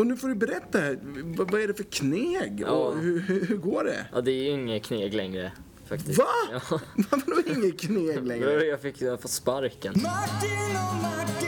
Och nu får du berätta, vad, vad är det för kneg? Ja. Och hur, hur, hur går det? Ja, det är ju inget kneg längre faktiskt. Va? Ja. Vadå inget kneg längre? Jag fick jag fått sparken. Martin och Martin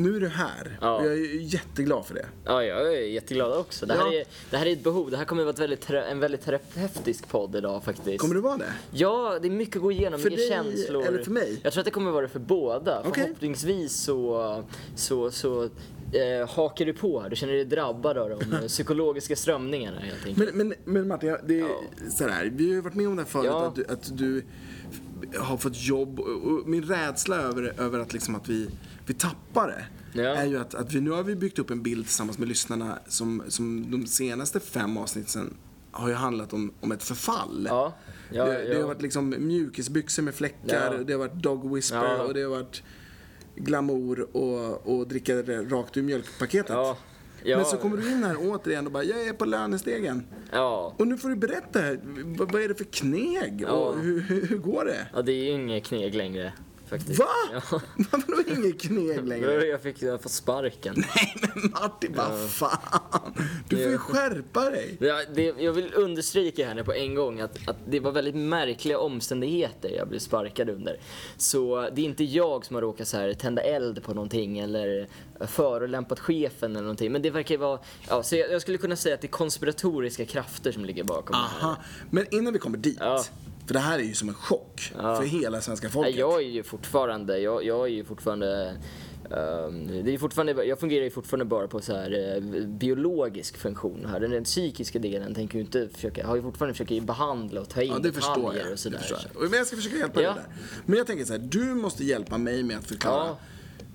Nu är du här Ja. och jag är jätteglad för det. Ja, jag är jätteglad också. Det här, Ja. är, det här är ett behov. Det här kommer att vara ett väldigt, en väldigt terapeutisk podd idag faktiskt. Kommer det vara det? Ja, det är mycket att gå igenom, För mycket dig känslor. eller för mig? Jag tror att det kommer vara det för båda. Okej. Förhoppningsvis så, så, så eh, hakar du på här. Du känner dig drabbad av de psykologiska strömningarna helt enkelt. Men, men, men Martin, det är så här, vi har ju varit med om det här förut, Ja. att, du, att du har fått jobb och, min rädsla över, över att, liksom att vi, vi tappar det Ja. är ju att, att vi, nu har vi byggt upp en bild tillsammans med lyssnarna som, som de senaste fem avsnitten har ju handlat om, om ett förfall. Ja, ja, det, det ja. har varit liksom mjukisbyxor med fläckar, Ja. det har varit dog whisper Ja. och det har varit glamour och, och dricka det rakt ur mjölkpaketet. Ja, ja, Men så kommer du in här återigen och bara, jag är på lönestegen. Ja. Och nu får du berätta, vad, vad är det för kneg? Ja. Och hur, hur, hur går det? ja, det är ju inget kneg längre faktiskt. Va? Ja. Vadå inget kneg längre? Jag fick jag fått sparken. Nej men Martin, vad fan. Du får ju Ja. skärpa dig. Ja, det, jag vill understryka här nu på en gång att, att det var väldigt märkliga omständigheter jag blev sparkad under. Så det är inte jag som har råkat så här tända eld på någonting eller förolämpat chefen eller någonting. Men det verkar ju vara, ja, så jag, jag skulle kunna säga att det är konspiratoriska krafter som ligger bakom det här. Aha. Men innan vi kommer dit. Ja. För det här är ju som en chock för hela svenska folket. jag är ju fortfarande, jag, jag är ju fortfarande ehm, det är fortfarande, jag fungerar ju fortfarande bara på så här eh, biologisk funktion här. Den, den psykiska delen tänker ju inte försöka, har ju fortfarande försöker behandla och ta in Ja, det detaljer jag. och sådär. Det förstår jag. Men jag ska försöka hjälpa Ja. dig där. Men jag tänker så här, du måste hjälpa mig med att förklara. Ja.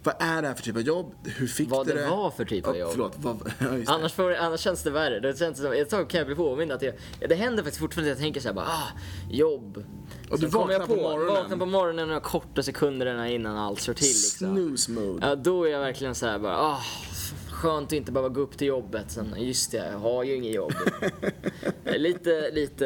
Vad är det här för typ av jobb? Hur fick Vad du det det? var för typ av jobb. Förlåt, vad, ja. Annars, får, annars känns det värre. Det känns som, ett tag kan jag bli påmind att jag, det händer faktiskt fortfarande att jag tänker så här bara, ah, jobb. Och du Sen kommer vaknar på morgonen. Vaknar på morgonen några korta sekunderna innan allt slår till liksom. Snooze mode. Ja, då är jag verkligen så här bara, ah, skönt att inte behöva gå upp till jobbet. Sen, just det, jag har ju inget jobb. lite, lite...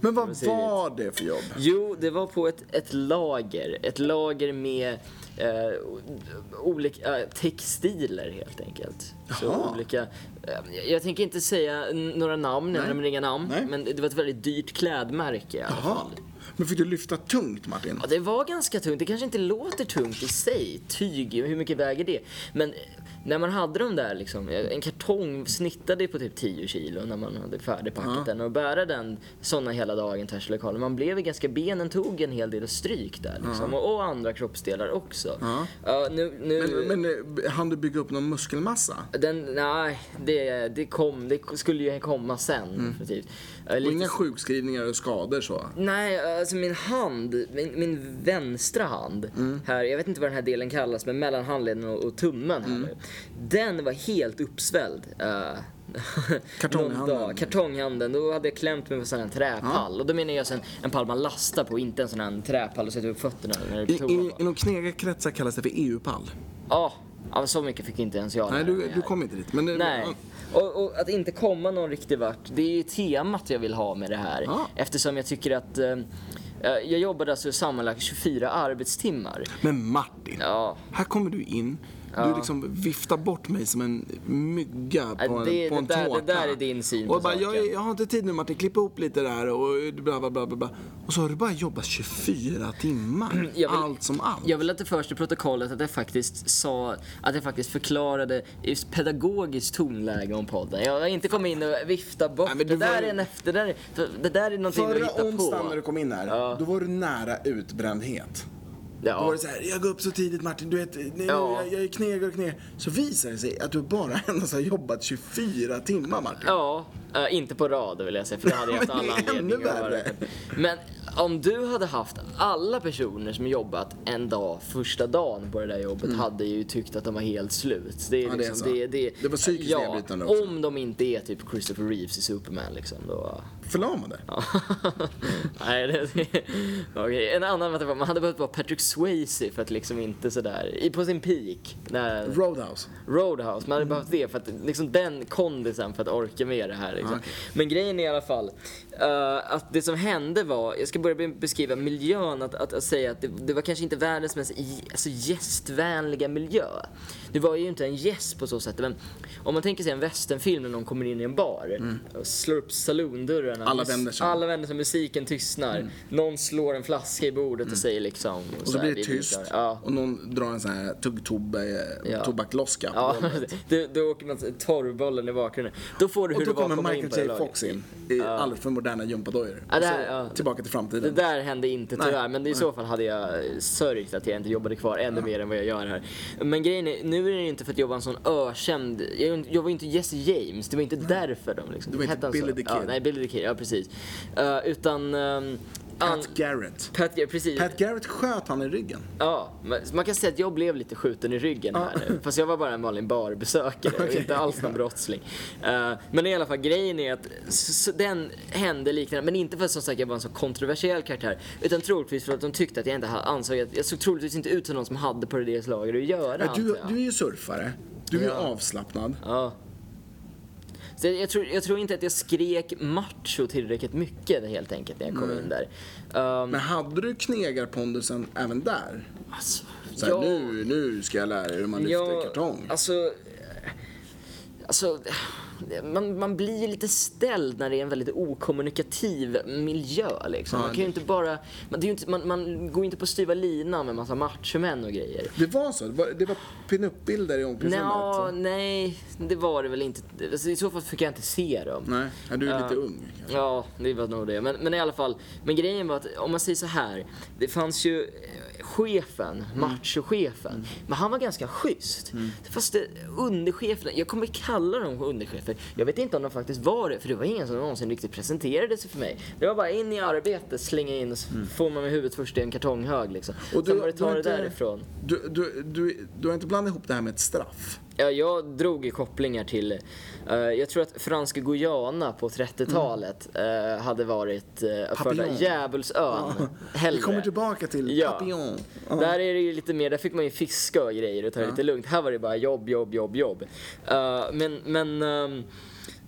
Men vad vad var det för jobb? Jo, det var på ett, ett lager. Ett lager med eh, olika eh, textiler helt enkelt. Så olika, eh, jag tänker inte säga några namn, Nej. nämner inga namn. Nej. Men det var ett väldigt dyrt klädmärke i alla Jaha. fall. Men fick du lyfta tungt Martin? Ja, det var ganska tungt. Det kanske inte låter tungt i sig, tyg, hur mycket väger det? Men när man hade de där liksom, en kartong snittade på typ 10 kilo när man hade färdigpackat den och bära den såna hela dagen tvärs i lokalen. Man blev ganska, benen tog en hel del stryk där liksom, och, och andra kroppsdelar också. Ja, nu, nu, Men, men eh, hann du bygga upp någon muskelmassa? den, nej, det, det kom, det skulle ju komma sen. definitivt. Eh, Och lite inga sjukskrivningar och skador så? Nej, alltså min hand, min, min vänstra hand Mm. här, jag vet inte vad den här delen kallas, men mellan handleden och, och tummen här Mm. Den var helt uppsvälld. Uh, Kartonghanden. Kartonghanden. Då hade jag klämt mig på sån här träpall. Och då menar jag sen en pall man lastar på, inte en sån här träpall och sätter upp fötterna när det I, är på i, toa. inom knegarkretsar kallas det för EU-pall. Ja, ja, så mycket fick inte ens jag Nej, du, du kom inte dit. Men det, Nej. Och, och att inte komma någon riktig vart, det är ju temat jag vill ha med det här. Ja. Eftersom jag tycker att eh, jag jobbade alltså sammanlagt 24 arbetstimmar. Men Martin, Ja. här kommer du in. Du liksom viftar bort mig som en mygga på Ja, en, det- på en det där- det tårta. där är din syn på och bara, jag, saken. jag har inte tid nu Martin, klipp ihop lite där och bla bla bla bla. Och så har du bara jobbat 24 timmar. Vill- allt som allt. Jag vill att det förs till protokollet att jag faktiskt sa, att jag faktiskt förklarade i pedagogiskt tonläge om podden. Jag har inte kommit in och vifta bort. Nej, det, du där var- är en efter, det där, är- det där är någonting Förra hittar onsdagen på. när du kom in här, Ja. då var du nära utbrändhet. Då var Ja. det så här, jag går upp så tidigt Martin, du vet, nu, Ja. jag, jag är knegare och knegare. Så visar det sig att du bara endast har jobbat 24 timmar Martin. Ja, eh, inte på rad vill jag säga för det hade jag haft alla anledningar. Men om du hade haft alla personer som jobbat en dag första dagen på det där jobbet hade ju tyckt att de var helt slut. Det, är Mm. Ja, det är liksom, så. det, det, Det var psykiskt ja, nedbrytande också. Om de inte är typ Christopher Reeves i Superman liksom. Då, Förlamande. ja. Nej, det, det, okej. En annan att man hade behövt vara Patrick Swayze för att liksom inte sådär, på sin peak. När, Roadhouse. Roadhouse, man hade behövt det för att liksom den kondisen för att orka med det här. Liksom. Ah, okej. Men grejen är i alla fall eh, att det som hände var, jag ska börja be- beskriva miljön, att, att, att säga att det, det var kanske inte världens mest alltså, gästvänliga miljö. Det var ju inte en gäst på så sätt, men om man tänker sig en westernfilm när någon kommer in i en bar och slår upp saloondörrarna. Mm. Alla vänder sig. Mm. Alla vänder sig, musiken tystnar. Någon slår en flaska i bordet och säger liksom... Och så här, blir det "Vi är tyst. klara." Ja. Och någon drar en sån här tuggtobbe, Ja. Ja, då, då åker man torrbollen i bakgrunden. Då får du hur Och då det var att kommer Michael J. Fox in i alldeles för moderna gympadojor. Ja, Och så här- ja. tillbaka till Det där hände inte Nej. tyvärr, men i så fall hade jag sörjt att jag inte jobbade kvar ännu mer än vad jag gör här. Men grejen är, nu är det inte för att jag var en sån ökänd, jag, jag var inte Jesse James, det var inte därför de liksom. Du var inte Billy the Ja, Kid. nej, Billy the Kid, ja precis. Eh, utan... ehm, Pat Garrett. Pat precis. Pat Garrett sköt han i ryggen. Ja, man kan säga att jag blev lite skjuten i ryggen här nu. Fast jag var bara en vanlig barbesökare, och inte alls någon brottsling. Eh, men i alla fall, grejen är att den hände liknande, men inte för att som sagt jag var en så kontroversiell karaktär. Utan troligtvis för att de tyckte att jag inte ansåg att, jag såg troligtvis inte ut som någon som hade på det slaget att göra. Men du, du är ju surfare. Du är Ja. avslappnad. Ja. Så jag, tror, jag tror inte att jag skrek macho tillräckligt mycket helt enkelt när jag kom in där. Um, Men hade du knegarpondusen även där? alltså, Så här, ja. nu, nu ska jag lära dig hur man lyfter kartong. Alltså, alltså man, man blir ju lite ställd när det är en väldigt okommunikativ miljö. Liksom. Man, kan ju inte bara, man, det är inte, man, man går ju inte på styva linan med massa machomän och grejer. Det var så? Det var, det var pinup-bilder i omklädningsrummet? Nja, nej, det var det väl inte. Alltså, I så fall fick jag inte se dem. Nej, ja, du är lite Ja. ung. kanske. Ja, det var nog det. Men, men i alla fall, men grejen var att om man säger så här. Det fanns ju chefen, machochefen. Men han var ganska schysst. Fast det, undercheferna, jag kommer kalla dem underchefer. Jag vet inte om de faktiskt var det, för det var ingen som någonsin riktigt presenterade sig för mig. Det var bara in i arbete, slänga in och så får man med huvudet först i en kartonghög liksom. Och Sen du- var det ta det därifrån. Du, du, du, du har inte blandat ihop det här med ett straff? Ja, jag drog ju kopplingar till, eh, jag tror att franska Guyana på 30-talet eh, hade varit uh, Papillon. Djävulsön. Hellre. Vi kommer tillbaka till Ja. Papillon. Ja. Där är det ju lite mer, där fick man ju fiska och grejer och ta det lite lugnt. Här var det bara jobb, jobb, jobb, jobb. Eh, men, men ehm,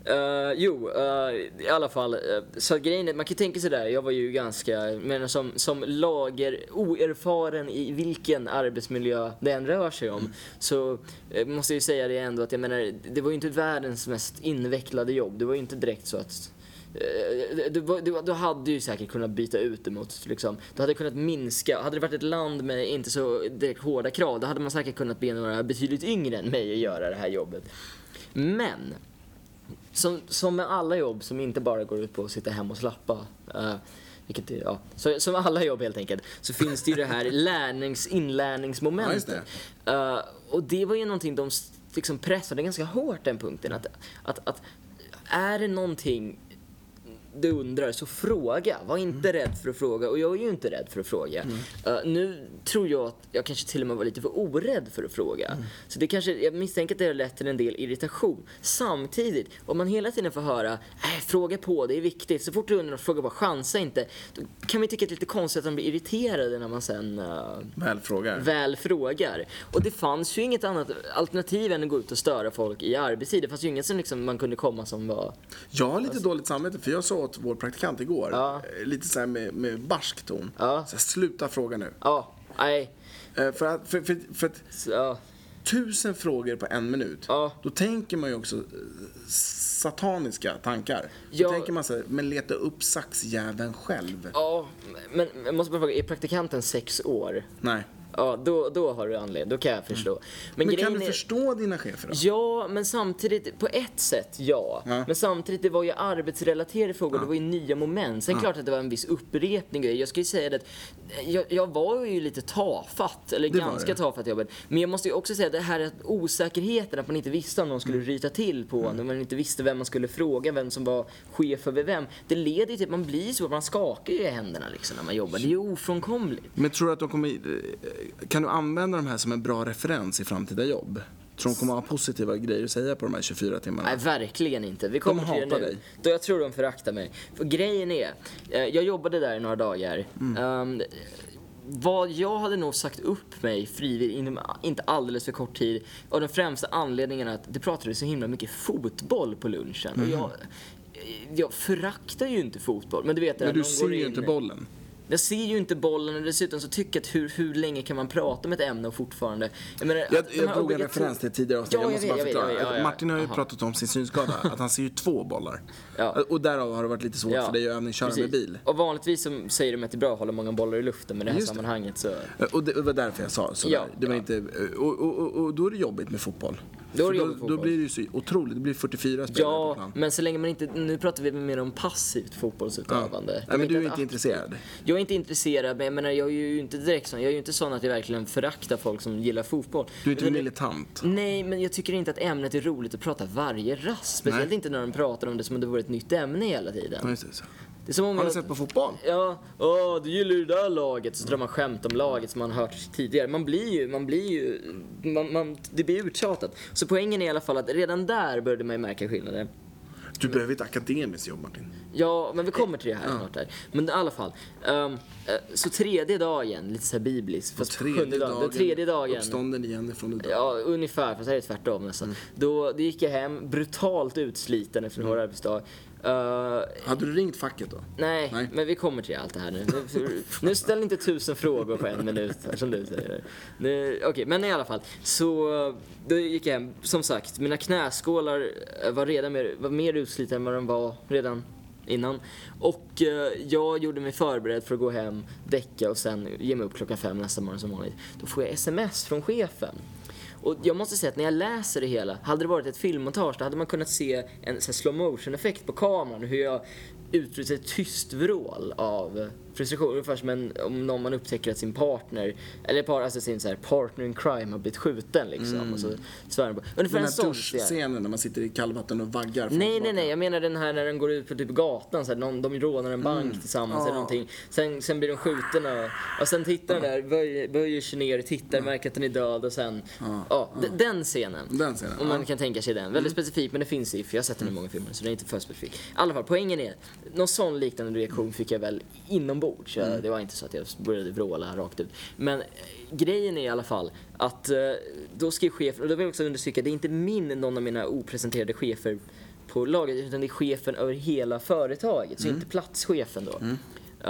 eh, jo, eh, i alla fall. eh, så grejen är, man kan ju tänka sig där, jag var ju ganska, men som, som lager, oerfaren i vilken arbetsmiljö det än rör sig om. Så eh, måste jag ju säga det ändå att jag menar, det var ju inte världens mest invecklade jobb. Det var ju inte direkt så att Du, du, du hade ju säkert kunnat byta ut det mot, liksom, du hade kunnat minska, hade det varit ett land med inte så direkt hårda krav, då hade man säkert kunnat be några betydligt yngre än mig att göra det här jobbet. Men, som, som med alla jobb som inte bara går ut på att sitta hemma och slappa, eh, vilket är, ja, så, som alla jobb helt enkelt, så finns det ju det här lärnings, Ja, inlärningsmomentet. Eh, och det var ju någonting de liksom pressade ganska hårt den punkten, att, att, att är det någonting du undrar så fråga. Var inte rädd för att fråga. Och jag är ju inte rädd för att fråga. Eh, nu tror jag att jag kanske till och med var lite för orädd för att fråga. Så det kanske, jag misstänker att det har lett till en del irritation. Samtidigt, om man hela tiden får höra äh, fråga på, det är viktigt. Så fort du undrar, fråga bara, chansa inte. Då kan man tycka att det är lite konstigt att de blir irriterade när man sen eh, Väl frågar. väl frågar. Och det fanns ju inget annat alternativ än att gå ut och störa folk i arbetstid. Det fanns ju inget som liksom man kunde komma som var... Jag har lite dåligt samvete för jag sa åt vår praktikant igår, Ja. eh, lite så med, med barsk ton. Ja. Så här, sluta fråga nu. Ja, nej. Eh, För att, för, för, för att Så, tusen frågor på en minut, Ja. då tänker man ju också eh, sataniska tankar. Ja. Då tänker man så här, men leta upp saxjäveln själv. Ja, men jag måste bara fråga, är praktikanten sex år? Nej. Ja, då, då har du anledning. Då kan jag förstå. Men, Men kan du är- förstå dina chefer då? Ja, men samtidigt, på ett sätt ja. Ja. Men samtidigt, det var ju arbetsrelaterade frågor, det var ju nya moment. Sen klart att det var en viss upprepning. Jag ska ju säga det att jag, jag var ju lite tafatt, eller Det ganska tafatt i jobbet. Men jag måste ju också säga att det här att osäkerheten, att man inte visste om någon skulle ryta till på en, och man inte visste vem man skulle fråga, vem som var chef över vem. Det leder ju till att man blir så, man skakar ju i händerna liksom när man jobbar. Det är ju ofrånkomligt. Men tror du att de kommer... eh, Kan du använda de här som en bra referens i framtida jobb? Tror du de kommer ha positiva grejer att säga på de här 24 timmarna? Nej, verkligen inte. Vi kommer till det hatar nu. dig. Då jag tror de föraktar mig. För grejen är, eh, jag jobbade där i några dagar. Mm. Ehm, vad jag hade nog sagt upp mig frivilligt inom inte alldeles för kort tid av den främsta anledningen att det pratades så himla mycket fotboll på lunchen. Mm. Och jag, jag föraktar ju inte fotboll. Men du vet det Men du ser ju in- inte bollen. Jag ser ju inte bollen och dessutom så tycker jag att hur, hur länge kan man prata om ett ämne och fortfarande... Jag, menar, Jag, jag drog en referens till tidigare avsnitt. Ja, jag jag måste vet, bara jag vet, förklara. ja, ja, ja. Martin har ju Aha. pratat om sin synskada, att han ser ju två bollar. Ja. Och därav har det varit lite svårt för dig att övningsköra med bil. Och vanligtvis så säger de att det är bra att hålla många bollar i luften, men i det här Just sammanhanget så... Och det var därför jag sa sådär. Ja, det var ja. inte, och, och, och, och då är det jobbigt med fotboll. Då då, då blir det ju så otroligt. Det blir 44 spelare på Ja, plan. men så länge man inte... Nu pratar vi mer om passivt fotbollsutövande. Nej, Det men du är inte aktivt- intresserad. Jag är inte intresserad, men jag menar, jag är ju inte direkt sån. Jag är ju inte sån att jag verkligen föraktar folk som gillar fotboll. Du är inte militant. Nej, men jag tycker inte att ämnet är roligt att prata varje rast. Speciellt Nej. inte när de pratar om det som om det vore ett nytt ämne hela tiden. Ja, just det, så. Det är som om Har jag... sett på fotboll? Ja, åh, du gillar ju det där laget. Så drar man skämt om laget som man hört tidigare. Man blir ju, man blir ju, man, man, det blir uttjatat. Så poängen är i alla fall att redan där började man ju märka skillnader. Du behöver ett akademiskt jobb Martin. Ja, men vi kommer till det här snart där. Men i alla fall. eh, så tredje dagen, lite så här bibliskt. Fast sjunde dagen. Den tredje dagen. Uppstånden igen ifrån det Ja, ungefär. Fast det här är tvärtom nästan. Då, då gick jag hem, brutalt utsliten efter en hård arbetsdag. Eh, Hade du ringt facket då? Nej, Nej. men vi kommer till allt det här nu. Nu, nu ställ inte tusen frågor på en minut här, som du säger. Okej, men i alla fall. Så då gick jag hem. Som sagt, mina knäskålar eh, var redan mer, var mer utslitna än vad de var redan innan. Och eh, jag gjorde mig förberedd för att gå hem, däcka och sen ge mig upp klockan fem nästa morgon som vanligt. Då får jag sms från chefen. Och jag måste säga att när jag läser det hela, hade det varit ett filmmontage då hade man kunnat se en så här slow motion effekt på kameran hur jag utbryter ett tyst vrål av Ungefär som en, om någon man upptäcker att sin partner, eller par, alltså sin så här partner in crime har blivit skjuten liksom. Och så svär de på. Ungefär Den en här sån scen. duschscenen när man sitter i kallvatten och vaggar Nej, nej, nej. Jag menar den här när den går ut på typ gatan, så här, någon, de rånar en bank tillsammans eller Ja. någonting. Sen, sen blir de skjutna och, och sen tittar den där, böjer, böjer sig ner, tittar, märker att den är död och sen... Ja, d- den scenen. Den scenen, Om man. Mm. kan tänka sig den. Väldigt specifik, men det finns i, för jag har sett den i många filmer, så den är inte för specifik. I alla fall, poängen är, någon sån liknande reaktion fick jag väl inombords. Jag- Mm. Det var inte så att jag började vråla rakt ut. Men eh, grejen är i alla fall att eh, då skrev chefen, och då vill jag också understryka, det är inte min, någon av mina opresenterade chefer på laget, utan det är chefen över hela företaget, så Mm. inte platschefen då.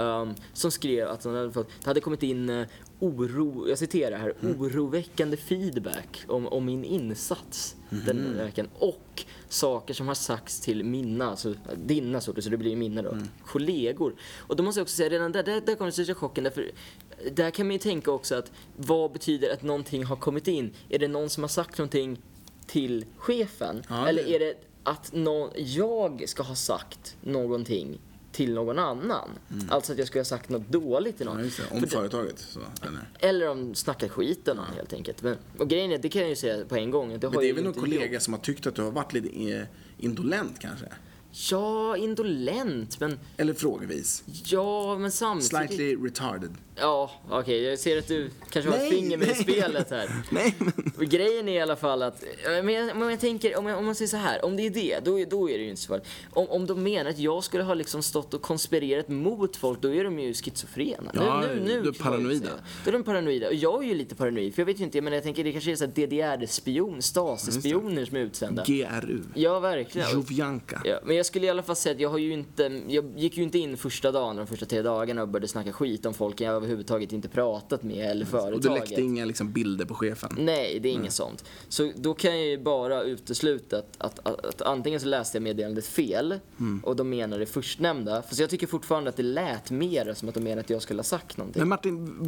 Um, som skrev att han hade fått, det hade kommit in eh, oro, jag citerar här, Mm. oroväckande feedback om, om min insats Mm. den veckan. Och saker som har sagts till mina, alltså dina sorter, så det blir mina då, Mm. kollegor. Och då måste jag också säga, redan där, där, där kom den största chocken. Därför, där kan man ju tänka också att vad betyder att någonting har kommit in? Är det någon som har sagt någonting till chefen? Ja, Eller är det att någon, jag ska ha sagt någonting till någon annan? Alltså att jag skulle ha sagt något dåligt till någon. Mm. Ja. För Om det- företaget. Så, eller? eller om snackar skiten om helt enkelt. Men, och grejen är, det kan jag ju säga på en gång. Det Men det är väl någon kollega jag. som har tyckt att du har varit lite eh, indolent kanske? Ja, indolent, men Eller frågevis. ja, men samtidigt. Slightly retarded. Ja, okej, jag ser att du kanske har ett Nej, finger med i spelet här. Nej, men... Grejen är i alla fall att, men jag, men jag tänker, om, jag, om man säger så här, om det är det, då, är- då är det ju inte så farligt. Om, om de menar att jag skulle ha liksom stått och konspirerat mot folk, då är de ju schizofrena. Ja, nu, nu, nu då är paranoida. Då är de paranoida. Och jag är ju lite paranoid, för jag vet ju inte, men jag tänker det kanske är så DDR-spion, Stasi-spioner som är utsända. GRU. Ja, verkligen. Jovjanka. Ja, men jag skulle i alla fall säga att jag har ju inte, jag gick ju inte in första dagen, de första tre dagarna och började snacka skit om folk jag överhuvudtaget inte pratat med eller Och du företaget. läckte inga liksom, bilder på chefen? Nej, det är inget sånt. Så då kan jag ju bara utesluta att, att, att, att antingen så läste jag meddelandet fel Mm. och de menar det förstnämnda. För jag tycker fortfarande att det lät mer som att de menar att jag skulle ha sagt någonting. Men Martin,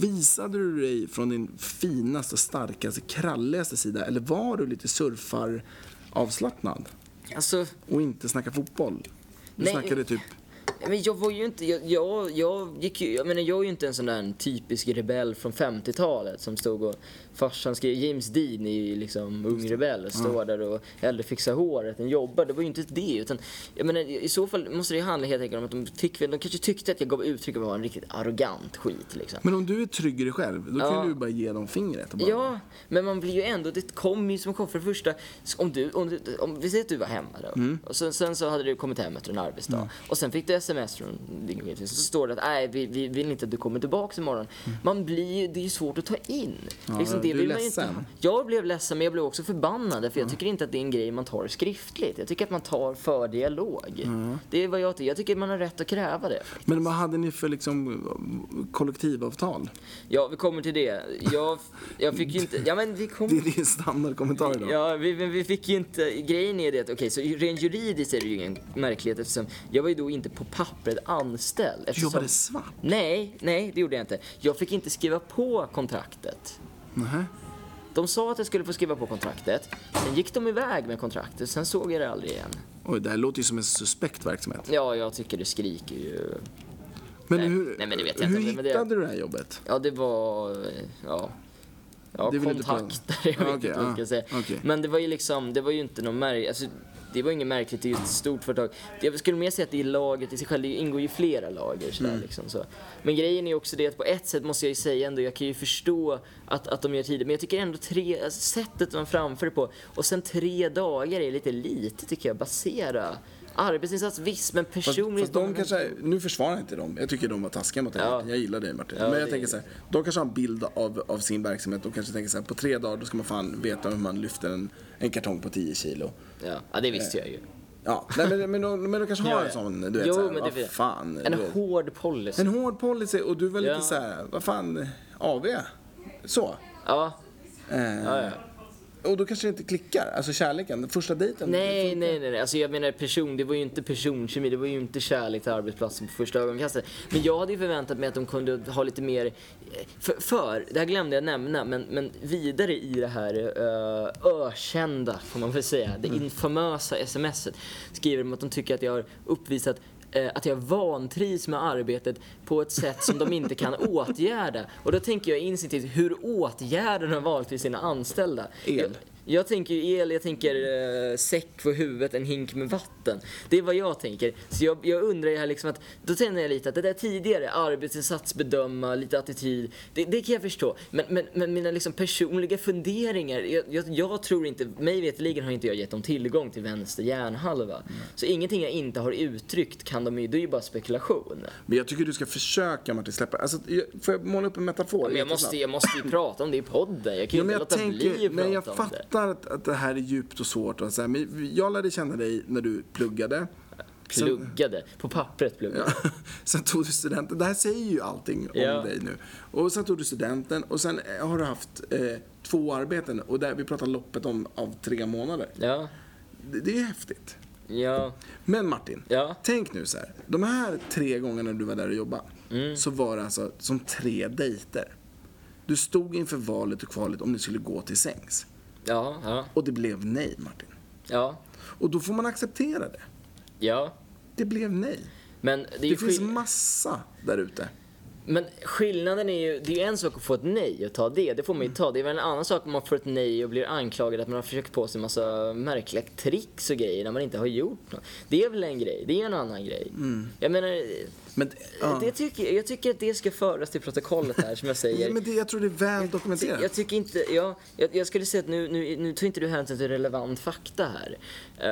visade du dig från din finaste, starkaste, kralligaste sida? Eller var du lite surfar-avslappnad? Alltså, Och inte snacka fotboll? Du Nej. snackade typ men jag var ju inte, jag, jag, jag gick ju, jag menar jag är ju inte en sån där typisk rebell från 50-talet som stod och farsan skrev, James Dean ju liksom ung rebell och står där och hellre fixar håret än jobbar. Det var ju inte det utan, jag menar i så fall måste det handla helt enkelt om att de fick de kanske tyckte att jag gav uttryck för att vara en riktigt arrogant skit liksom. Men om du är trygg i dig själv, då kan Ja. du bara ge dem fingret och bara... Ja, men man blir ju ändå, det kommer ju som kom för det första, om du, om du, om, vi säger att du var hemma då, Mm. och sen, sen så hade du kommit hem efter en arbetsdag, och sen fick du sms från din kompis, så står det att nej, vi, vi vill inte att du kommer tillbaka imorgon. Man blir det är ju svårt att ta in. Liksom, Mm. du är vill man. Inte, jag blev ledsen, men jag blev också förbannad, för jag tycker inte att det är en grej man tar skriftligt. Jag tycker att man tar för dialog. Det är vad jag tycker, jag tycker man har rätt att kräva det. Men vad hade ni för liksom kollektivavtal? Ja, vi kommer till det. Jag, jag fick ju inte, ja men vi Det kommer är din standardkommentar idag. Ja, vi, vi fick ju inte... Grejen är det att, okej, så rent juridiskt är det ju ingen märklighet eftersom jag var ju då inte på pappret anställd. Du Eftersom, jobbade svart? Nej, nej, det gjorde jag inte. Jag fick inte skriva på kontraktet. Nähä. De sa att jag skulle få skriva på kontraktet. Sen gick de iväg med kontraktet, sen såg jag det aldrig igen. Oj, det här låter ju som en suspekt verksamhet. Ja, jag tycker det skriker ju. Men Nej, hur, nej, men det vet jag hur inte, men det- hittade du det här jobbet? Ja, det var... Ja. Ja, kontakter. Jag vet Ja, okej, inte vad jag ska ja, säga. okej. Men det var ju liksom, det var ju inte något märkligt. Alltså, det var inget märkligt, det är ju ett stort företag. Jag skulle mer säga att det är laget i sig själv, det ingår ju flera lager sådär, Mm. liksom, så. Men grejen är också det att på ett sätt måste jag ju säga ändå, jag kan ju förstå att, att de gör tider, men jag tycker ändå tre, alltså, sättet man framför det på, och sen tre dagar är lite lite tycker jag, basera. Arbetsinsats visst, men Fast, personligt... fast de kanske, nu försvarar jag inte dem. Jag tycker de var taskiga mot dig. Ja. Jag gillar dig Martin. Ja, Men jag tänker så här, de kanske har en bild av, av sin verksamhet. De kanske tänker så här, på tre dagar då ska man fan veta hur man lyfter en, en kartong på 10 kilo. Ja, ja, det visste jag ju. Ja, nej, men, men, de, men de kanske har Ja, en ja. sån, du vet Jo, så här, men det vad fan. En vet. hård policy. en hård policy och du var lite Ja. så här, vad fan, AV? Så. Ja, Eh, ja, ja. Och då kanske det inte klickar, alltså kärleken, första dejten. Nej, nej, nej, nej. Alltså jag menar person, det var ju inte personkemi, det var ju inte kärlek till arbetsplatsen på första ögonkastet. Men jag hade ju förväntat mig att de kunde ha lite mer, eh, för, för det här glömde jag nämna, men, men vidare i det här uh, ökända, får man väl säga, det infamösa smset, skriver de att de tycker att jag har uppvisat att jag vantrivs med arbetet på ett sätt som de inte kan åtgärda. Och då tänker jag instinktivt, hur åtgärdar de vanligtvis sina anställda? El. Jag, tänker ju el, jag tänker eh, säck för huvudet, en hink med vatten. Det är vad jag tänker. Så jag, jag undrar ju här liksom att, då känner jag lite att det där tidigare, arbetsinsats, bedöma, lite attityd, det, det kan jag förstå. Men, men, men mina liksom personliga funderingar, jag, jag, jag tror inte, mig veterligen har inte jag gett dem tillgång till vänster hjärnhalva. Så ingenting jag inte har uttryckt kan de ju, det är ju bara spekulation. Men jag tycker du ska försöka Martin släppa, alltså, jag- får jag måla upp en metafor? Men jag måste, jag måste ju prata om det i podden, jag kan ju Ja, inte låta bli tänker, att men jag prata om det. Fattar att, att det här är djupt och svårt. Och så här, men jag lärde känna dig när du pluggade. Sen- Pluggade, på pappret pluggade. Ja, sen tog du studenten. Det här säger ju allting om Ja. dig nu. Och sen tog du studenten och sen eh, har du haft eh, två arbeten och där vi pratar loppet om av tre månader. Ja, Det, det är häftigt. ja, Men Martin, Ja. tänk nu så här. De här tre gångerna du var där och jobbade Mm. så var det alltså som tre dejter. Du stod inför valet och kvalet om ni skulle gå till sängs. Ja, ja, Och det blev nej, Martin. ja, Och då får man acceptera det. ja. Det blev nej. Men det Det finns massa där ute. Men skillnaden är ju, det är ju en sak att få ett nej och ta det, det får man ju ta. Det är väl en annan sak om man får ett nej och blir anklagad att man har försökt på sig en massa märkliga tricks och grejer när man inte har gjort något. Det är väl en grej, det är en annan grej. Jag menar, Men, ja. det tycker, jag tycker att det ska föras till protokollet här som jag säger. Men det, jag tror det är väl dokumenterat. Jag tycker inte, ja, jag, jag skulle säga att nu, nu, nu tar inte du hänsyn till relevant fakta här.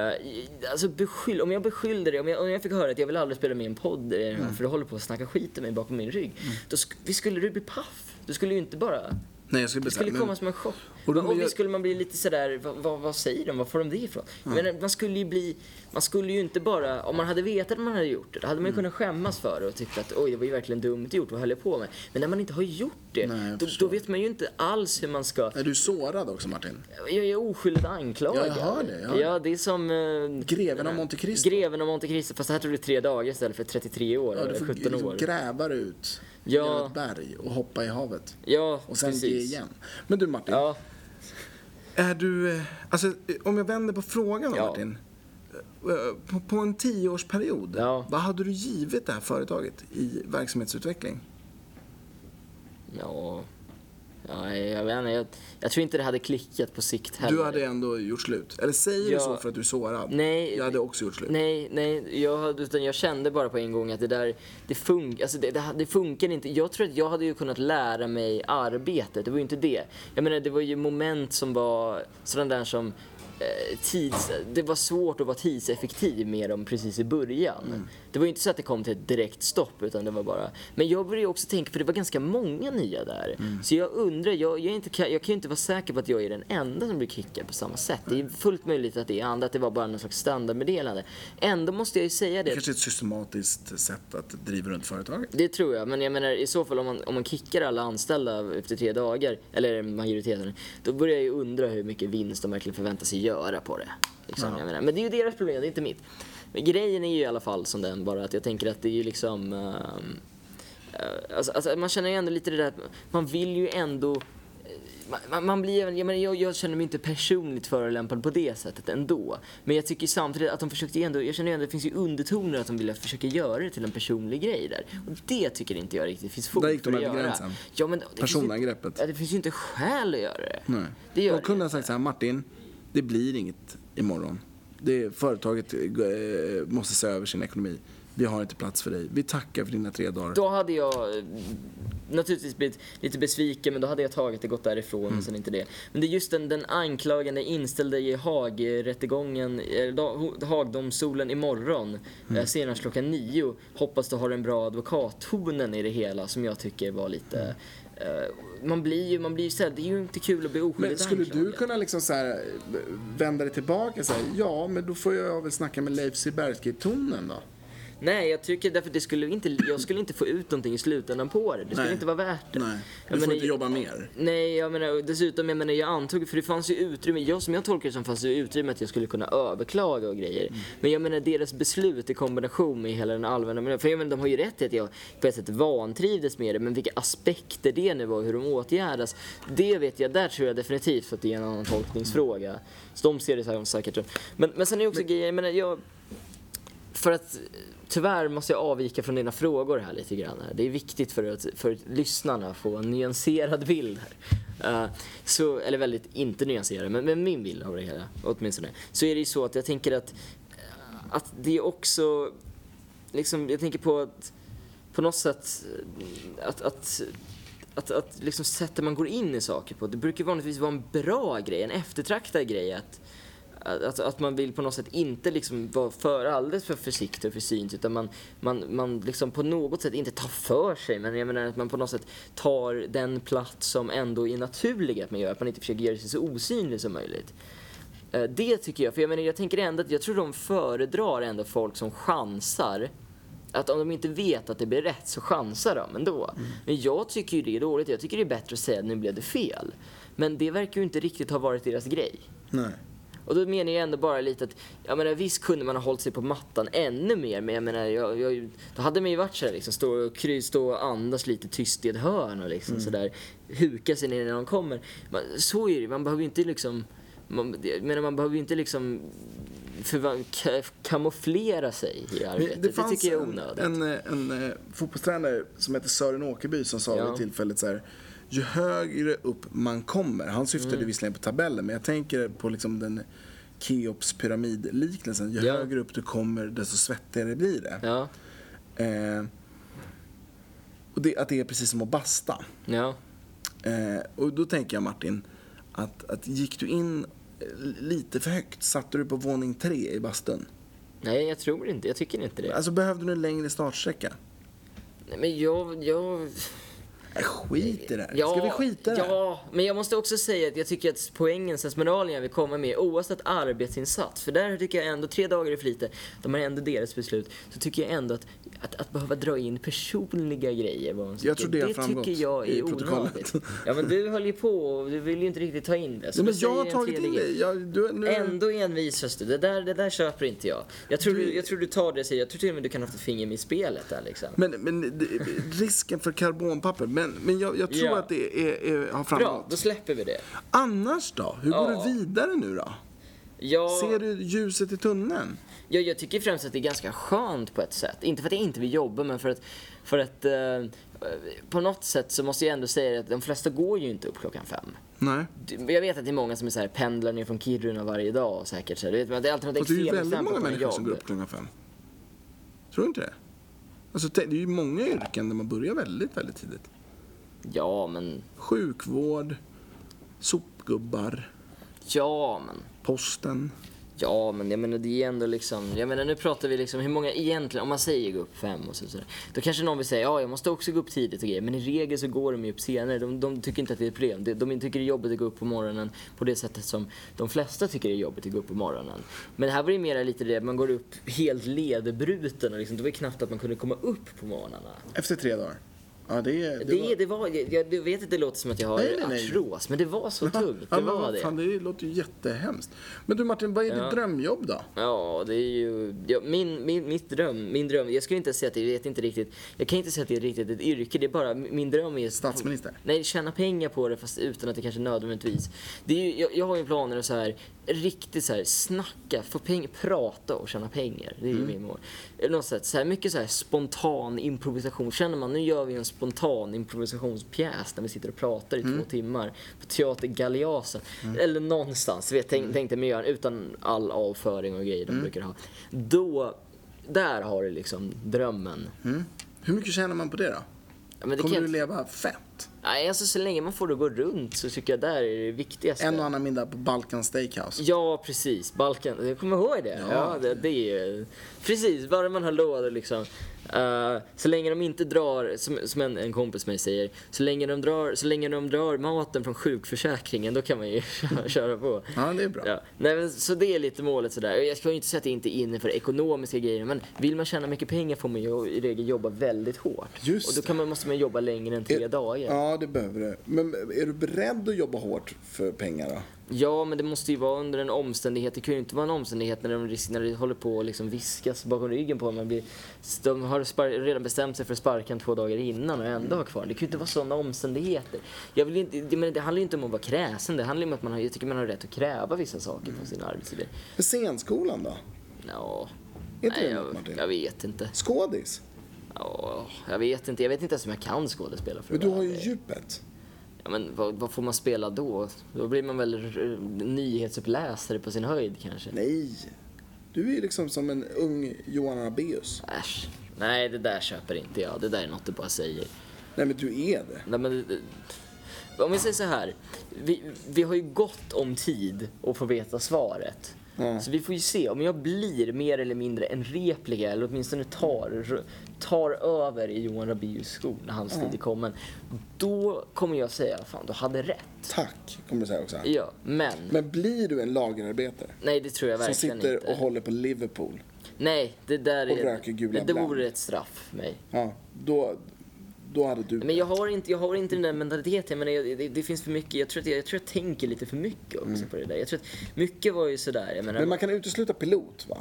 Uh, alltså beskyll, om jag beskyllde dig, om jag, om jag fick höra att jag vill aldrig spela med i en podd eh, för du håller på att snacka skit om mig bakom min rygg. Då sk- visst skulle du bli paff. Du skulle ju inte bara Nej, jag skulle Det skulle men- komma som en chock. Och då- och men visst skulle man bli lite sådär, vad, vad, vad säger de? Var får de det ifrån? Jag menar, man skulle ju bli, man skulle ju inte bara, om man hade vetat att man hade gjort det, då hade man ju kunnat skämmas för det och tyckt att oj, det var ju verkligen dumt gjort, vad höll jag på med? Men när man inte har gjort det, Nej, då, då vet man ju inte alls hur man ska Är du sårad också Martin? Jag är oskyldigt anklagad. Ja, jag hör det, jag hör ja, det är som... Uh, Greven av Monte Cristo. Greven av Monte Cristo, fast det här tog det tre dagar istället för 33 år, Ja, du eller får 17 liksom år. gräva dig ut Ja. genom ett berg och hoppa i havet. Ja, Och sen precis. ge igen. Men du Martin, Ja, är du... eh, Alltså, eh, om jag vänder på frågan Ja. Martin. Eh, På, på en tioårsperiod, Ja. vad hade du givit det här företaget i verksamhetsutveckling? ja. Ja, jag, vet inte, jag, jag tror inte det hade klickat på sikt heller. Du hade ändå gjort slut? Eller säger du Ja. så för att du är sårad? Nej. Jag hade också gjort slut. Nej, nej, jag, utan jag kände bara på en gång att det där, det, fun, alltså det, det, det funkar inte. Jag tror att jag hade ju kunnat lära mig arbetet, det var ju inte det. Jag menar, det var ju moment som var sådana där som tids, det var svårt att vara tidseffektiv med dem precis i början. Mm. Det var ju inte så att det kom till ett direkt stopp utan det var bara... Men jag började också tänka, för det var ganska många nya där. Mm. Så jag undrar, jag, jag, inte, jag kan ju inte vara säker på att jag är den enda som blir kickad på samma sätt. Det är fullt möjligt att det är andra, att det var bara någon slags standardmeddelande. Ändå måste jag ju säga Det det. kanske är ett systematiskt sätt att driva runt företaget. Det tror jag, men jag menar i så fall om man, om man kickar alla anställda efter tre dagar, eller majoriteten, då börjar jag ju undra hur mycket vinst de verkligen förväntar sig göra på det. Liksom, jag menar. Men det är ju deras problem, det är inte mitt. Men grejen är ju i alla fall som den, bara att jag tänker att det är ju liksom... ehm, eh, alltså, alltså, man känner ju ändå lite det där att man vill ju ändå eh, man- man, blir, jag, menar, jag, jag känner mig inte personligt förolämpad på det sättet ändå. Men jag tycker samtidigt att de försökte ändå, jag känner ju ändå att det finns ju undertoner att de vill försöka göra det till en personlig grej där. Och det tycker inte jag riktigt finns fog Där gick de för att över göra. gränsen. Ja, men det finns ju- Personangreppet. Ja, det finns ju inte skäl att göra det. Nej. Det gör De kunde ha sagt så här, Martin, det blir inget imorgon. Det, företaget eh, måste se över sin ekonomi. Vi har inte plats för dig. Vi tackar för dina tre dagar. Då hade jag eh, naturligtvis blivit lite besviken men då hade jag tagit det, gått därifrån Mm. och sen inte det. Men det är just den, den anklagande inställda i Haag-rättegången, eh, Haagdomstolen imorgon, Mm. eh, senast klockan nio. Hoppas du har en bra advokattonen i det hela som jag tycker var lite... Eh, man blir ju, man blir ju så här, det är ju inte kul att bli Men oskyldigt skulle du anklagad. kunna liksom så här, eh, vända dig tillbaka och säga ja, men då får jag väl snacka med Leif Silbersky-tonen då? Nej, jag tycker därför det skulle inte, jag skulle inte få ut någonting i slutändan på det. Det skulle Nej. inte vara värt det. Nej, Jag du får menar, inte jobba mer. Nej, jag menar dessutom, jag menar jag antog, för det fanns ju utrymme, jag som jag tolkar det som fanns det utrymme att jag skulle kunna överklaga och grejer. Mm. Men jag menar deras beslut i kombination med hela den allmänna miljön, för jag menar de har ju rätt i att jag på ett sätt vantrivdes med det, men vilka aspekter det nu var och hur de åtgärdas, det vet jag, där tror jag definitivt att det är en annan tolkningsfråga. Så de ser det så här säkert. Men, men sen är också grejer, jag menar jag, för att tyvärr måste jag avvika från dina frågor här lite grann. Här. Det är viktigt för att för lyssnarna att få en nyanserad bild här. Uh, så, eller väldigt inte nyanserad, men, men min bild av det hela åtminstone. Så är det ju så att jag tänker att, eh, att det är också, liksom, jag tänker på att på något sätt att, att att, att liksom sättet man går in i saker på, det brukar vanligtvis vara en bra grej, en eftertraktad grej. Att, att, att man vill på något sätt inte liksom vara för alldeles för försiktig och försynt utan man, man, man liksom på något sätt inte tar för sig men jag menar att man på något sätt tar den plats som ändå är naturlig att man gör, att man inte försöker göra sig så osynlig som möjligt. Eh, Det tycker jag, för jag menar jag tänker ändå att jag tror de föredrar ändå folk som chansar att om de inte vet att det blir rätt så chansar de ändå. Men jag tycker ju det är dåligt. Jag tycker det är bättre att säga att nu blev det fel. Men det verkar ju inte riktigt ha varit deras grej. Nej. Och då menar jag ändå bara lite att, jag menar visst kunde man ha hållit sig på mattan ännu mer, men jag menar, jag, jag, då hade man ju varit såhär liksom, stå och, kry- stå och andas lite tyst i ett hörn och liksom sådär, huka sig ner när de kommer. Man, så är det man behöver ju inte liksom, man, jag menar man behöver ju inte liksom kamouflera sig i arbetet. Det, fanns tycker jag är en, onödigt. en, eh, en, eh, fotbollstränare som heter Sören Åkerby som sa Ja. vid tillfället så här. Ju högre upp man kommer, han syftade Mm. visserligen på tabellen, men jag tänker på liksom den Keops pyramidliknelsen. Ju Ja. högre upp du kommer, desto svettigare blir det. Ja, Eh, och det, att det är precis som att basta. ja. Eh, och då tänker jag Martin, att, att gick du in eh, lite för högt, satte du på våning tre i bastun? Nej, jag tror inte, jag tycker inte det. Alltså behövde du en längre startsträcka? Nej, men jag, jag... Skit i det. Ska vi skita i det? Ja, men jag måste också säga att jag tycker att poängen, sensmoralen vill komma med, oavsett arbetinsats, för där tycker jag ändå, tre dagar är för lite, de har ändå deras beslut, så tycker jag ändå att, att, att behöva dra in personliga grejer, man Jag tror det det tycker jag är onödigt. Ja, men du höll ju på och du vill ju inte riktigt ta in det. Så Nej, men jag har tagit in det. Jag, du, nu, Ändå envisas du. Det där, det där köper inte jag. Jag tror du, jag tror du tar det jag tror till och med du kan ha haft ett finger med i spelet där liksom. Men, men risken för karbonpapper. Men, men jag, jag tror Ja. att det är, är, har Bra, framgått. då släpper vi det. Annars då? Hur går Ja. du vidare nu då? Jag, Ser du ljuset i tunneln? jag, jag tycker främst att det är ganska skönt på ett sätt. Inte för att jag inte vill jobba, men för att, för att eh, på något sätt så måste jag ändå säga att de flesta går ju inte upp klockan fem. Nej. Jag vet att det är många som är så här, pendlar ner från Kiruna varje dag säkert. Så här, du vet, men det är alltid något Fast det är ju väldigt många människor som går jobb. upp klockan fem. Tror du inte det? Alltså, det är ju många yrken där man börjar väldigt, väldigt tidigt. Ja, men... Sjukvård, sopgubbar, Ja, men... posten. Ja, men jag menar det är ändå liksom, jag menar nu pratar vi liksom hur många egentligen, om man säger gå upp fem och så, sådär. Då kanske någon vill säga, ja jag måste också gå upp tidigt och grejer. Men i regel så går de ju upp senare. De, de tycker inte att det är ett problem. De, de tycker det är jobbigt att gå upp på morgonen på det sättet som de flesta tycker det är jobbigt att gå upp på morgonen. Men här var det mer lite det, man går upp helt ledbruten och liksom, det var ju knappt att man kunde komma upp på morgnarna. Efter tre dagar. Ja, det, det, Det, var... det var, jag, jag vet att det låter som att jag har Nej, nej, nej. artros, men det var så tungt. Ja, Det var det. Fan, det låter ju jättehemskt. Men du Martin, vad är Ja. ditt drömjobb då? Ja, det är ju... Ja, min, min, mitt dröm, min dröm, jag skulle inte säga att det, jag vet inte riktigt, jag kan inte säga att det är riktigt ett yrke, det är bara, min dröm är... Statsminister? Nej, tjäna pengar på det fast utan att det kanske nödvändigtvis. Det är ju, jag, jag har ju planer att så här, riktigt så här, snacka, få pengar, prata och tjäna pengar. Det är ju min mål. Något sätt, så här, mycket så här spontan improvisation. Känner man, nu gör vi en spontan improvisationspjäs när vi sitter och pratar i två timmar på Teater Galeasen. Eller någonstans, vet, tänk, tänkte mig göra utan all avföring och grejer de brukar ha. Då, där har du liksom drömmen. Hur mycket tjänar man på det då? Ja, det Kommer kan du leva fett? Nej, alltså så länge man får det att gå runt så tycker jag där är det viktigaste. En och annan middag på Balkan Steakhouse. Ja, precis. Balkan. Jag kommer ihåg det. Ja, Ja. det, det är Precis, bara man har råd liksom. Eh, så länge de inte drar, som, som en, en kompis mig säger, så länge, de drar, så länge de drar maten från sjukförsäkringen, då kan man ju köra, på. Ja, det är bra. Ja. Nej, men, så det är lite målet sådär. Jag ska ju inte säga att det inte är inne för ekonomiska grejer, men vill man tjäna mycket pengar får man ju i regel jobba väldigt hårt. Just och då man, måste man jobba längre än tre Är- dagar. Ja, det behöver du. Men är du beredd att jobba hårt för pengar då? Ja, men det måste ju vara under en omständighet. Det kan ju inte vara en omständighet när de när det håller på att liksom viskas bakom ryggen på en. Blir, de har redan bestämt sig för att sparka två dagar innan och ändå ha kvar. Det kan ju inte vara sådana omständigheter. Jag vill inte, det, men det handlar ju inte om att vara kräsen. Det handlar ju om att man har, jag tycker man har rätt att kräva vissa saker från sin arbetsgivare. För scenskolan då? Ja, Är inte nej, det något jag, jag vet inte. Skådis? Ja, jag vet inte. Jag vet inte ens om jag kan skådespela för Men du har ju djupet. Ja, men vad, vad får man spela då? Då blir man väl nyhetsuppläsare på sin höjd kanske. Nej. Du är liksom som en ung Johan Rabaeus. Äsch. Nej, det där köper inte jag. Det där är något du bara säger. Nej, men du är det. Nej, men, det- om vi säger så här. Vi, vi har ju gott om tid att få veta svaret. Ja. Så vi får ju se. Om jag blir mer eller mindre en replika, eller åtminstone tar, tar över i Johan Rabaeus skor när hans tid är kommen. Då kommer jag säga, fan du hade rätt. Tack, kommer du säga också. Ja, men. Men blir du en lagerarbetare? nej, det tror jag Som verkligen sitter inte. och håller på Liverpool? Nej, det där Och är... röker gula det, det vore ett straff för mig. Ja, då, då hade du... Men jag har inte, jag har inte den där mentaliteten. Men det, det, det finns för mycket, jag tror, att jag, jag tror jag tänker lite för mycket också på det där. Jag tror att mycket var ju sådär, jag menar, Mm. Men man kan utesluta pilot, va?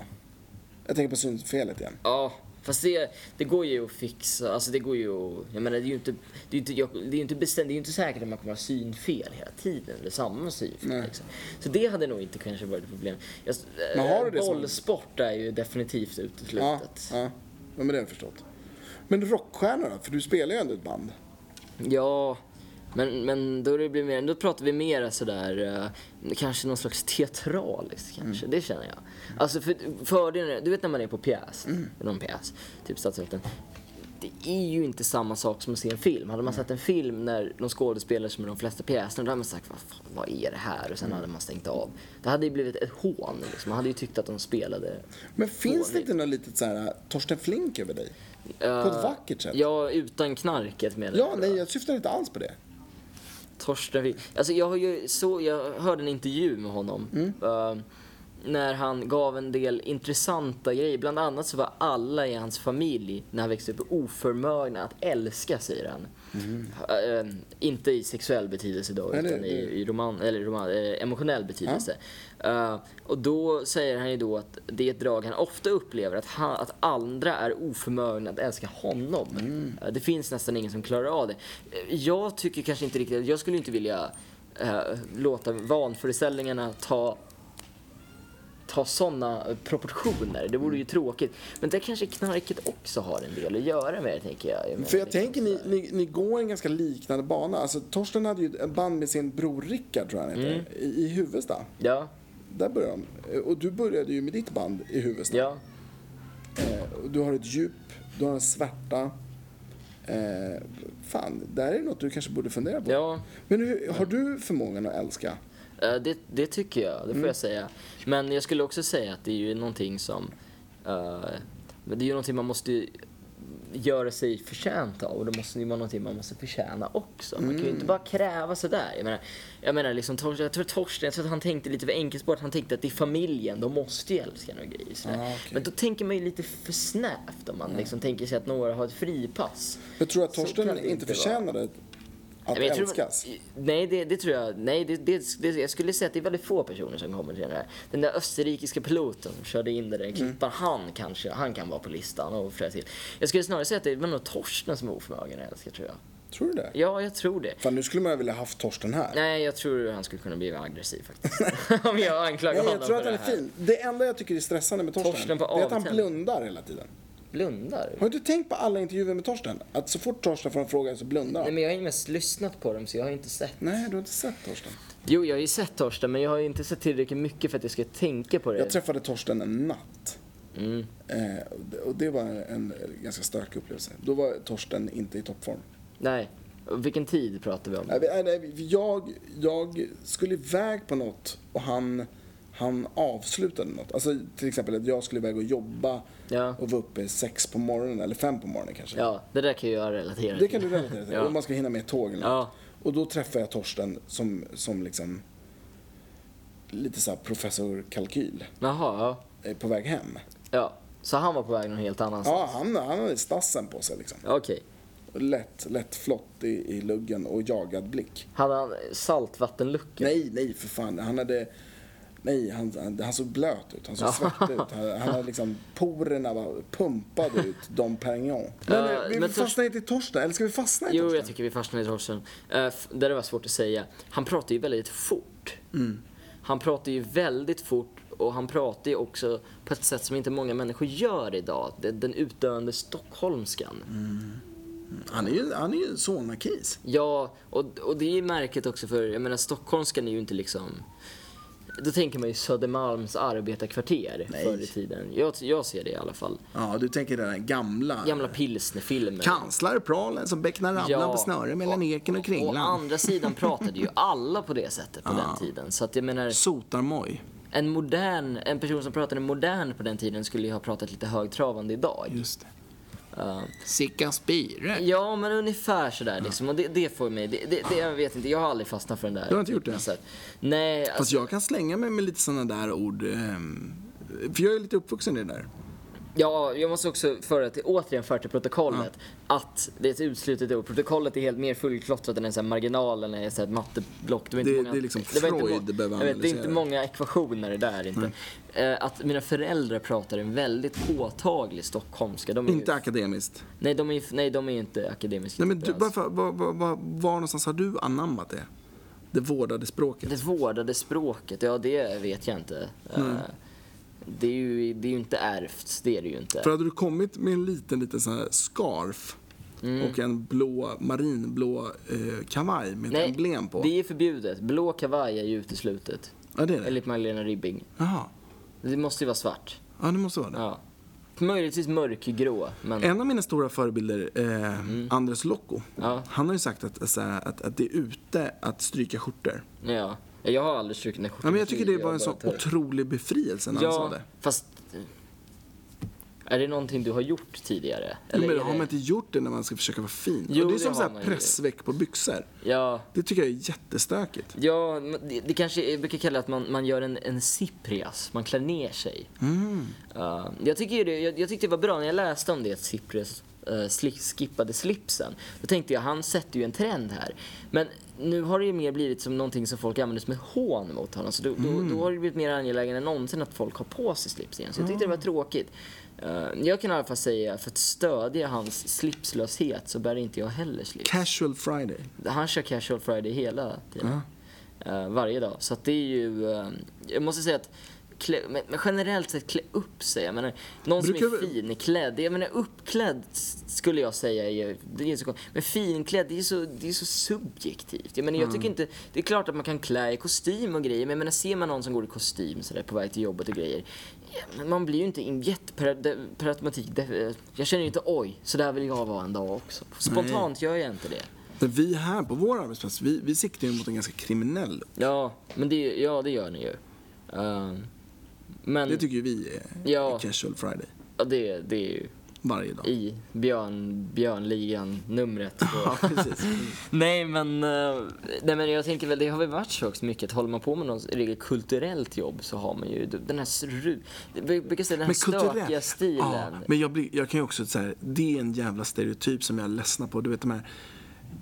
Jag tänker på synfelet igen. Ja, fast det, det går ju att fixa. Alltså det går ju att, jag menar det är ju inte, det är inte, jag, det är inte bestämt, det är ju inte säkert att man kommer ha synfel hela tiden. Eller samma synfel liksom. Så det hade nog inte kanske varit ett problem. Jag, Men har du det som- bollsport är ju definitivt Ja, uteslutet. ja. ja, men det har jag förstått. Men rockstjärna då? För du spelar ju ändå ett band. Ja, men, men då, det blir mer, då pratar vi mer sådär, eh, kanske någon slags teatraliskt kanske, det känner jag. Alltså för fördelen, du vet när man är på pjäs, någon pjäs, typ Stadsteatern. Det är ju inte samma sak som att se en film. Hade man sett en film när de skådespelar som i de flesta pjäserna, då hade man sagt vad, fan, vad är det här? Och sen hade man stängt av. Det hade ju blivit ett hån. Liksom. Man hade ju tyckt att de spelade Men finns det Dåligt. inte något litet så här Torsten Flink över dig? På ett vackert sätt? Ja, utan knarket menar Ja, nej, jag syftar inte alls på det. Torsten Flink. Alltså jag, har ju så, jag hörde en intervju med honom. Mm. eh, när han gav en del intressanta grejer. Bland annat så var alla i hans familj, när han växte upp, oförmögna att älska, säger han. Eh, inte i sexuell betydelse då, Nej, utan i, det- i roman, eller roman, eh, emotionell betydelse. Eh, och då säger han ju då att det är ett drag han ofta upplever, att, han, att andra är oförmögna att älska honom. Eh, det finns nästan ingen som klarar av det. Eh, jag tycker kanske inte riktigt, jag skulle inte vilja låta vanföreställningarna ta ta sådana proportioner. Det vore ju tråkigt. Men det kanske knarket också har en del att göra med, tänker jag. För jag liksom tänker, ni, ni, ni går en ganska liknande bana. Alltså, Torsten hade ju ett band med sin bror Rickard, tror jag han heter, i, i Huvudsta. Ja, Där började de. Och du började ju med ditt band i Huvudsta. ja. Eh, du har ett djup, du har en svärta. Eh, fan, där är något du kanske borde fundera på. Ja. Men hur, har du förmågan att älska? Eh, Det, det tycker jag, det får Mm. jag säga. Men jag skulle också säga att det är ju någonting som... eh, det är ju någonting man måste göra sig förtjänt av och det måste ju vara någonting man måste förtjäna också. Man kan ju Mm. inte bara kräva sådär. Jag menar, jag menar liksom, jag tror Torsten, jag tror att han tänkte lite för enkelspårat. Han tänkte att det är familjen, de måste ju älska några grejer. sådär. Ah, okej. Men då tänker man ju lite för snävt om man liksom tänker sig att några har ett fripass. Jag tror att Torsten inte inte förtjänade att jag tror- älskas. nej, det, det tror jag. Nej, det, det, det, jag skulle säga att det är väldigt få personer som kommer till den här. Den där österrikiska piloten körde in det där i klippan, han kanske, han kan vara på listan och flera till. Jag skulle snarare säga att det var nog Torsten som är oförmögen att älska, tror jag. Tror du det? Ja, jag tror det. Fan, nu skulle man vilja haft Torsten här. Nej, jag tror han skulle kunna bli aggressiv faktiskt. Om jag anklagar Nej, honom jag tror att han är fin. Det enda jag tycker är stressande med Torsten, Torsten på det är att han blundar hela tiden. Blundar? Har du tänkt på alla intervjuer med Torsten? Att så fort Torsten får en fråga så blundar Nej, han. men jag har ju mest lyssnat på dem så jag har inte sett. Nej, du har inte sett Torsten. Jo, jag har ju sett Torsten men jag har ju inte sett tillräckligt mycket för att jag ska tänka på det. Jag träffade Torsten en natt. Mm. Eh, och det- var en ganska stark upplevelse. Då var Torsten inte i toppform. Nej. Vilken tid pratar vi om? Nej, nej, nej, Jag, jag skulle iväg på något och han, han avslutade något. Alltså till exempel att jag skulle iväg och jobba Ja. och vara uppe sex på morgonen, eller fem på morgonen kanske. Ja, det där kan jag relatera Det till. kan du relatera till. Ja. Om man ska hinna med ett tåg eller Ja. något. Och då träffade jag Torsten som, som liksom lite så professor Kalkyl Jaha, ja. eh, på väg hem. ja. Så han var på väg någon helt annanstans? Ja, han, han hade stassen på sig liksom. Okej. Lätt, lätt flott i, i luggen och jagad blick. Hade han saltvattenlucka? Nej, nej för fan. Han hade... Nej, han, han, han såg blöt ut. Han såg svettig ut. Han, han hade liksom... Porerna var pumpade ut Dom Perignon. Men eh, vi men fastnar inte i Torsten. Eller ska vi fastna i Jo, Torsten? jag tycker vi fastnar i Torsten. Uh, där det var svårt att säga. Han pratar ju väldigt fort. Mm. Han pratar ju väldigt fort och han pratar ju också på ett sätt som inte många människor gör idag. Den, den utdöende stockholmskan. Han är ju, han är ju Solna-kis. Ja, och, och det är märkligt också för, jag menar stockholmskan är ju inte liksom då tänker man ju Södermalms arbetarkvarter Nej. förr i tiden. Jag, jag ser det i alla fall. Ja, du tänker den där gamla... Gamla pilsnerfilmer. Kanslarpralen som becknar ramlan Ja. på snöre mellan eken och Å kringlan. andra sidan pratade ju alla på det sättet på den tiden. Så att jag menar, Sotarmoj. en modern, en person som pratade modern på den tiden skulle ju ha pratat lite högtravande idag. Just det. Uh, Sicka Spire. ja, men ungefär sådär liksom. Och det, det får mig, det, det, det, jag vet inte, jag har aldrig fastnat för den där. Du har inte gjort det? Så Nej, Fast alltså, jag kan slänga mig med lite sådana där ord. ehm, För jag är lite uppvuxen i det där. Ja, jag måste också föra till, återigen föra till protokollet att det är ett utslutet ord. Protokollet är helt mer fullklottrat än en sån här marginalen är så här ett matteblock. var inte Det- det är liksom inte Freud behöver jag vet, Det är inte analysera. många ekvationer det där inte. Eh, att mina föräldrar pratar en väldigt påtaglig stockholmska. De är Inte ju, akademiskt. nej, de är, nej, de är inte akademiska. Nej, men du, varför, var, var, var, var någonstans har du anammat det? Det vårdade språket. Det vårdade språket, ja det vet jag inte. Eh, Det är, ju, det är ju inte ärvt, det är det ju inte. För hade du kommit med en liten, liten sån här scarf Mm. och en blå, marinblå eh, kavaj med ett emblem på. det är förbjudet. Blå kavaj är ju uteslutet. Ja, det är det. Enligt Magdalena Ribbing. Jaha. Det måste ju vara svart. Ja, det måste vara det. Ja. möjligtvis mörkgrå. Men En av mina stora förebilder, eh, Mm. Anders Locko, Ja. han har ju sagt att, så här, att, att det är ute att stryka skjortor. ja, jag har aldrig strukit skjortan. Ja, men jag tycker det var en sån otrolig befrielse när han sa Ja, det. fast... Är det någonting du har gjort tidigare? Men är har man det... inte gjort det när man ska försöka vara fin? Jo, och det är som så har här man ju. pressväck på byxor. Ja, Det tycker jag är jättestökigt. ja men det, det kanske, jag brukar kalla att man, man gör en, en Cyprias, man klär ner sig. Mm. Ja, jag, tycker det, jag, jag tyckte det var bra när jag läste om det, att Cyprias uh, skippade slipsen. Då tänkte jag, han sätter ju en trend här. Men nu har det ju mer blivit som någonting som folk använder som ett hån mot honom. Så då, Mm. då, då har det blivit mer angeläget än någonsin att folk har på sig slips igen. Så jag tyckte det var tråkigt. Eh, jag kan i alla fall säga, för att stödja hans slipslöshet så bär inte jag heller slips. Casual Friday. Han kör casual friday hela tiden. Eh, varje dag. Så att det är ju... eh, jag måste säga att klä, men, men generellt sett klä upp sig. Jag menar, någon som Brukar är vi- finklädd. Jag menar uppklädd skulle jag säga är, det är så. Men finklädd, det är så, det är så subjektivt. Jag menar, jag tycker inte... Det är klart att man kan klä i kostym och grejer. Men jag menar, ser man någon som går i kostym så där, på väg till jobbet och grejer. Man blir ju inte injett per, automatik. Jag känner ju inte oj, så där vill jag vara en dag också. Spontant gör jag inte det. Men vi här på vår arbetsplats, vi, vi siktar ju mot en ganska kriminell. Ja, men det, ja, det gör ni ju. Ehm, men Det tycker ju vi är, Ja. Casual Friday. ja, det, det är ju Varje dag. i björn, björnligan-numret. Ja, precis. nej, men, eh, nej, men jag tänker väl, det har väl varit så också mycket. Håller man på med något riktigt kulturellt jobb så har man ju den här, säga den här stökiga stilen. Ja, men jag, blir, jag kan ju också säga, det är en jävla stereotyp som jag är ledsna på. Du vet de här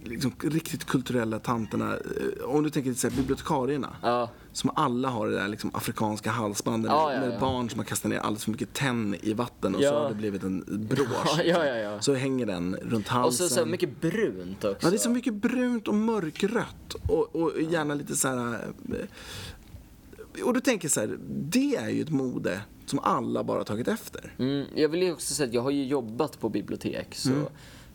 liksom, riktigt kulturella tanterna. Eh, Om du tänker här, bibliotekarierna. Ja. Som alla har det där liksom, afrikanska halsbandet Ja, med, ja, med ja. barn som har kastat ner alldeles för mycket tenn i vatten och så Ja. har det blivit en. Ja, ja, ja, ja. Så hänger den runt halsen. Och så, så mycket brunt också. Ja, det är så mycket brunt och mörkrött och, och gärna lite så här... eh, Och du tänker så här, det är ju ett mode som alla bara tagit efter. Mm, jag vill ju också säga att jag har ju jobbat på bibliotek så eh,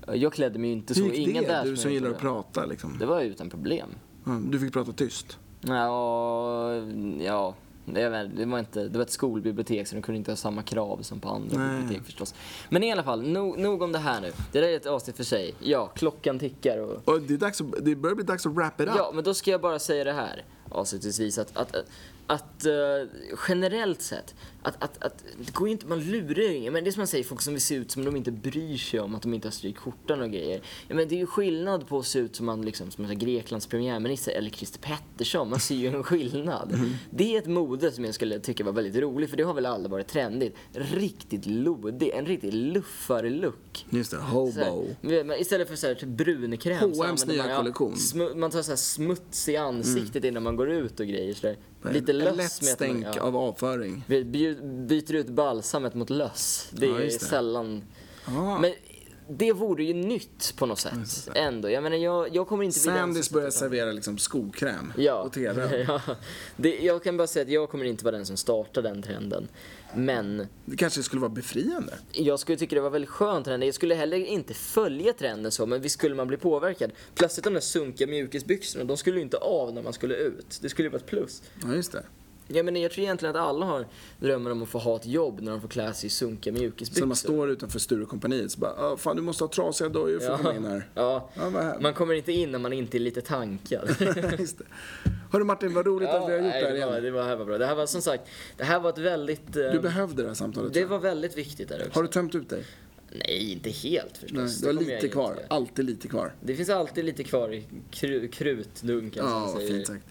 jag klädde mig ju inte så. Mm. Hur gick Ingen det? där Du som gillar att prata liksom. Det var ju utan problem. Ja, Du fick prata tyst. Ja, ja det, var, inte, det var ett skolbibliotek så de kunde inte ha samma krav som på andra Nej. bibliotek förstås. Men i alla fall, nog, nog om det här nu. Det där är ett avsnitt för sig. Ja, klockan tickar och... Och det, är dags att, det börjar bli dags att wrap it up. Ja, men då ska jag bara säga det här avslutningsvis att, att, att, att eh, generellt sett, att, att, att det går ju inte, man lurar ju ingen. Men det är som man säger, folk som vill se ut som de inte bryr sig om att de inte har strykt skjortan och grejer. Ja, men det är ju skillnad på att se ut som man liksom, som en Greklands premiärminister eller Christer Pettersson. Man ser ju en skillnad. Det är ett mode som jag skulle tycka var väldigt roligt, för det har väl aldrig varit trendigt. Riktigt lodig, en riktig luffarlook. Just det, hobo. här, istället för så här, typ brunkräm H&M's nya man, ja, kollektion. smu- man tar så här smuts i ansiktet innan man går ut och grejer. Så där. Lite löss lätt att man- stänk ja. av avföring. Vi byter ut balsamet mot löss. Det Ja, är det. sällan... Ah. Men det vore ju nytt på något sätt. Ändå. Jag menar, jag, jag kommer inte Sandys börjar servera liksom skokräm Ja. på TV. ja. Det, jag kan bara säga att jag kommer inte vara den som startar den trenden. Men Det kanske skulle vara befriande. jag skulle tycka det var väldigt skönt trend. Jag skulle heller inte följa trenden så, men visst skulle man bli påverkad. Plötsligt de där sunkiga mjukisbyxorna, de skulle ju inte av när man skulle ut. Det skulle ju vara ett plus. Ja, just det. Jag, menar, jag tror egentligen att alla har drömmar om att få ha ett jobb när de får klä sig i sunkiga Så mjukisbyxor. när man står utanför Sturecompagniet så bara, "Ah, fan du måste ha trasiga dojor för att komma in här. Ja. Ja. Man kommer inte in när man inte är lite tankad. Just det. Hörru Martin, vad roligt att vi har gjort nej, det här det, var, igen. det var här var bra. Det här var som sagt, det här var ett väldigt... eh, Du behövde det här samtalet. det var väldigt viktigt där också. Har du tömt ut dig? Nej, inte helt förstås. Nej, Det jag lite inte kvar. göra. Alltid lite kvar. Det finns alltid lite kvar i kru, krutdunken Ja, fint sagt.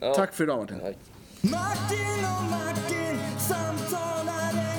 Ja. Tack för idag Martin. Ja. Martin och Martin samtalar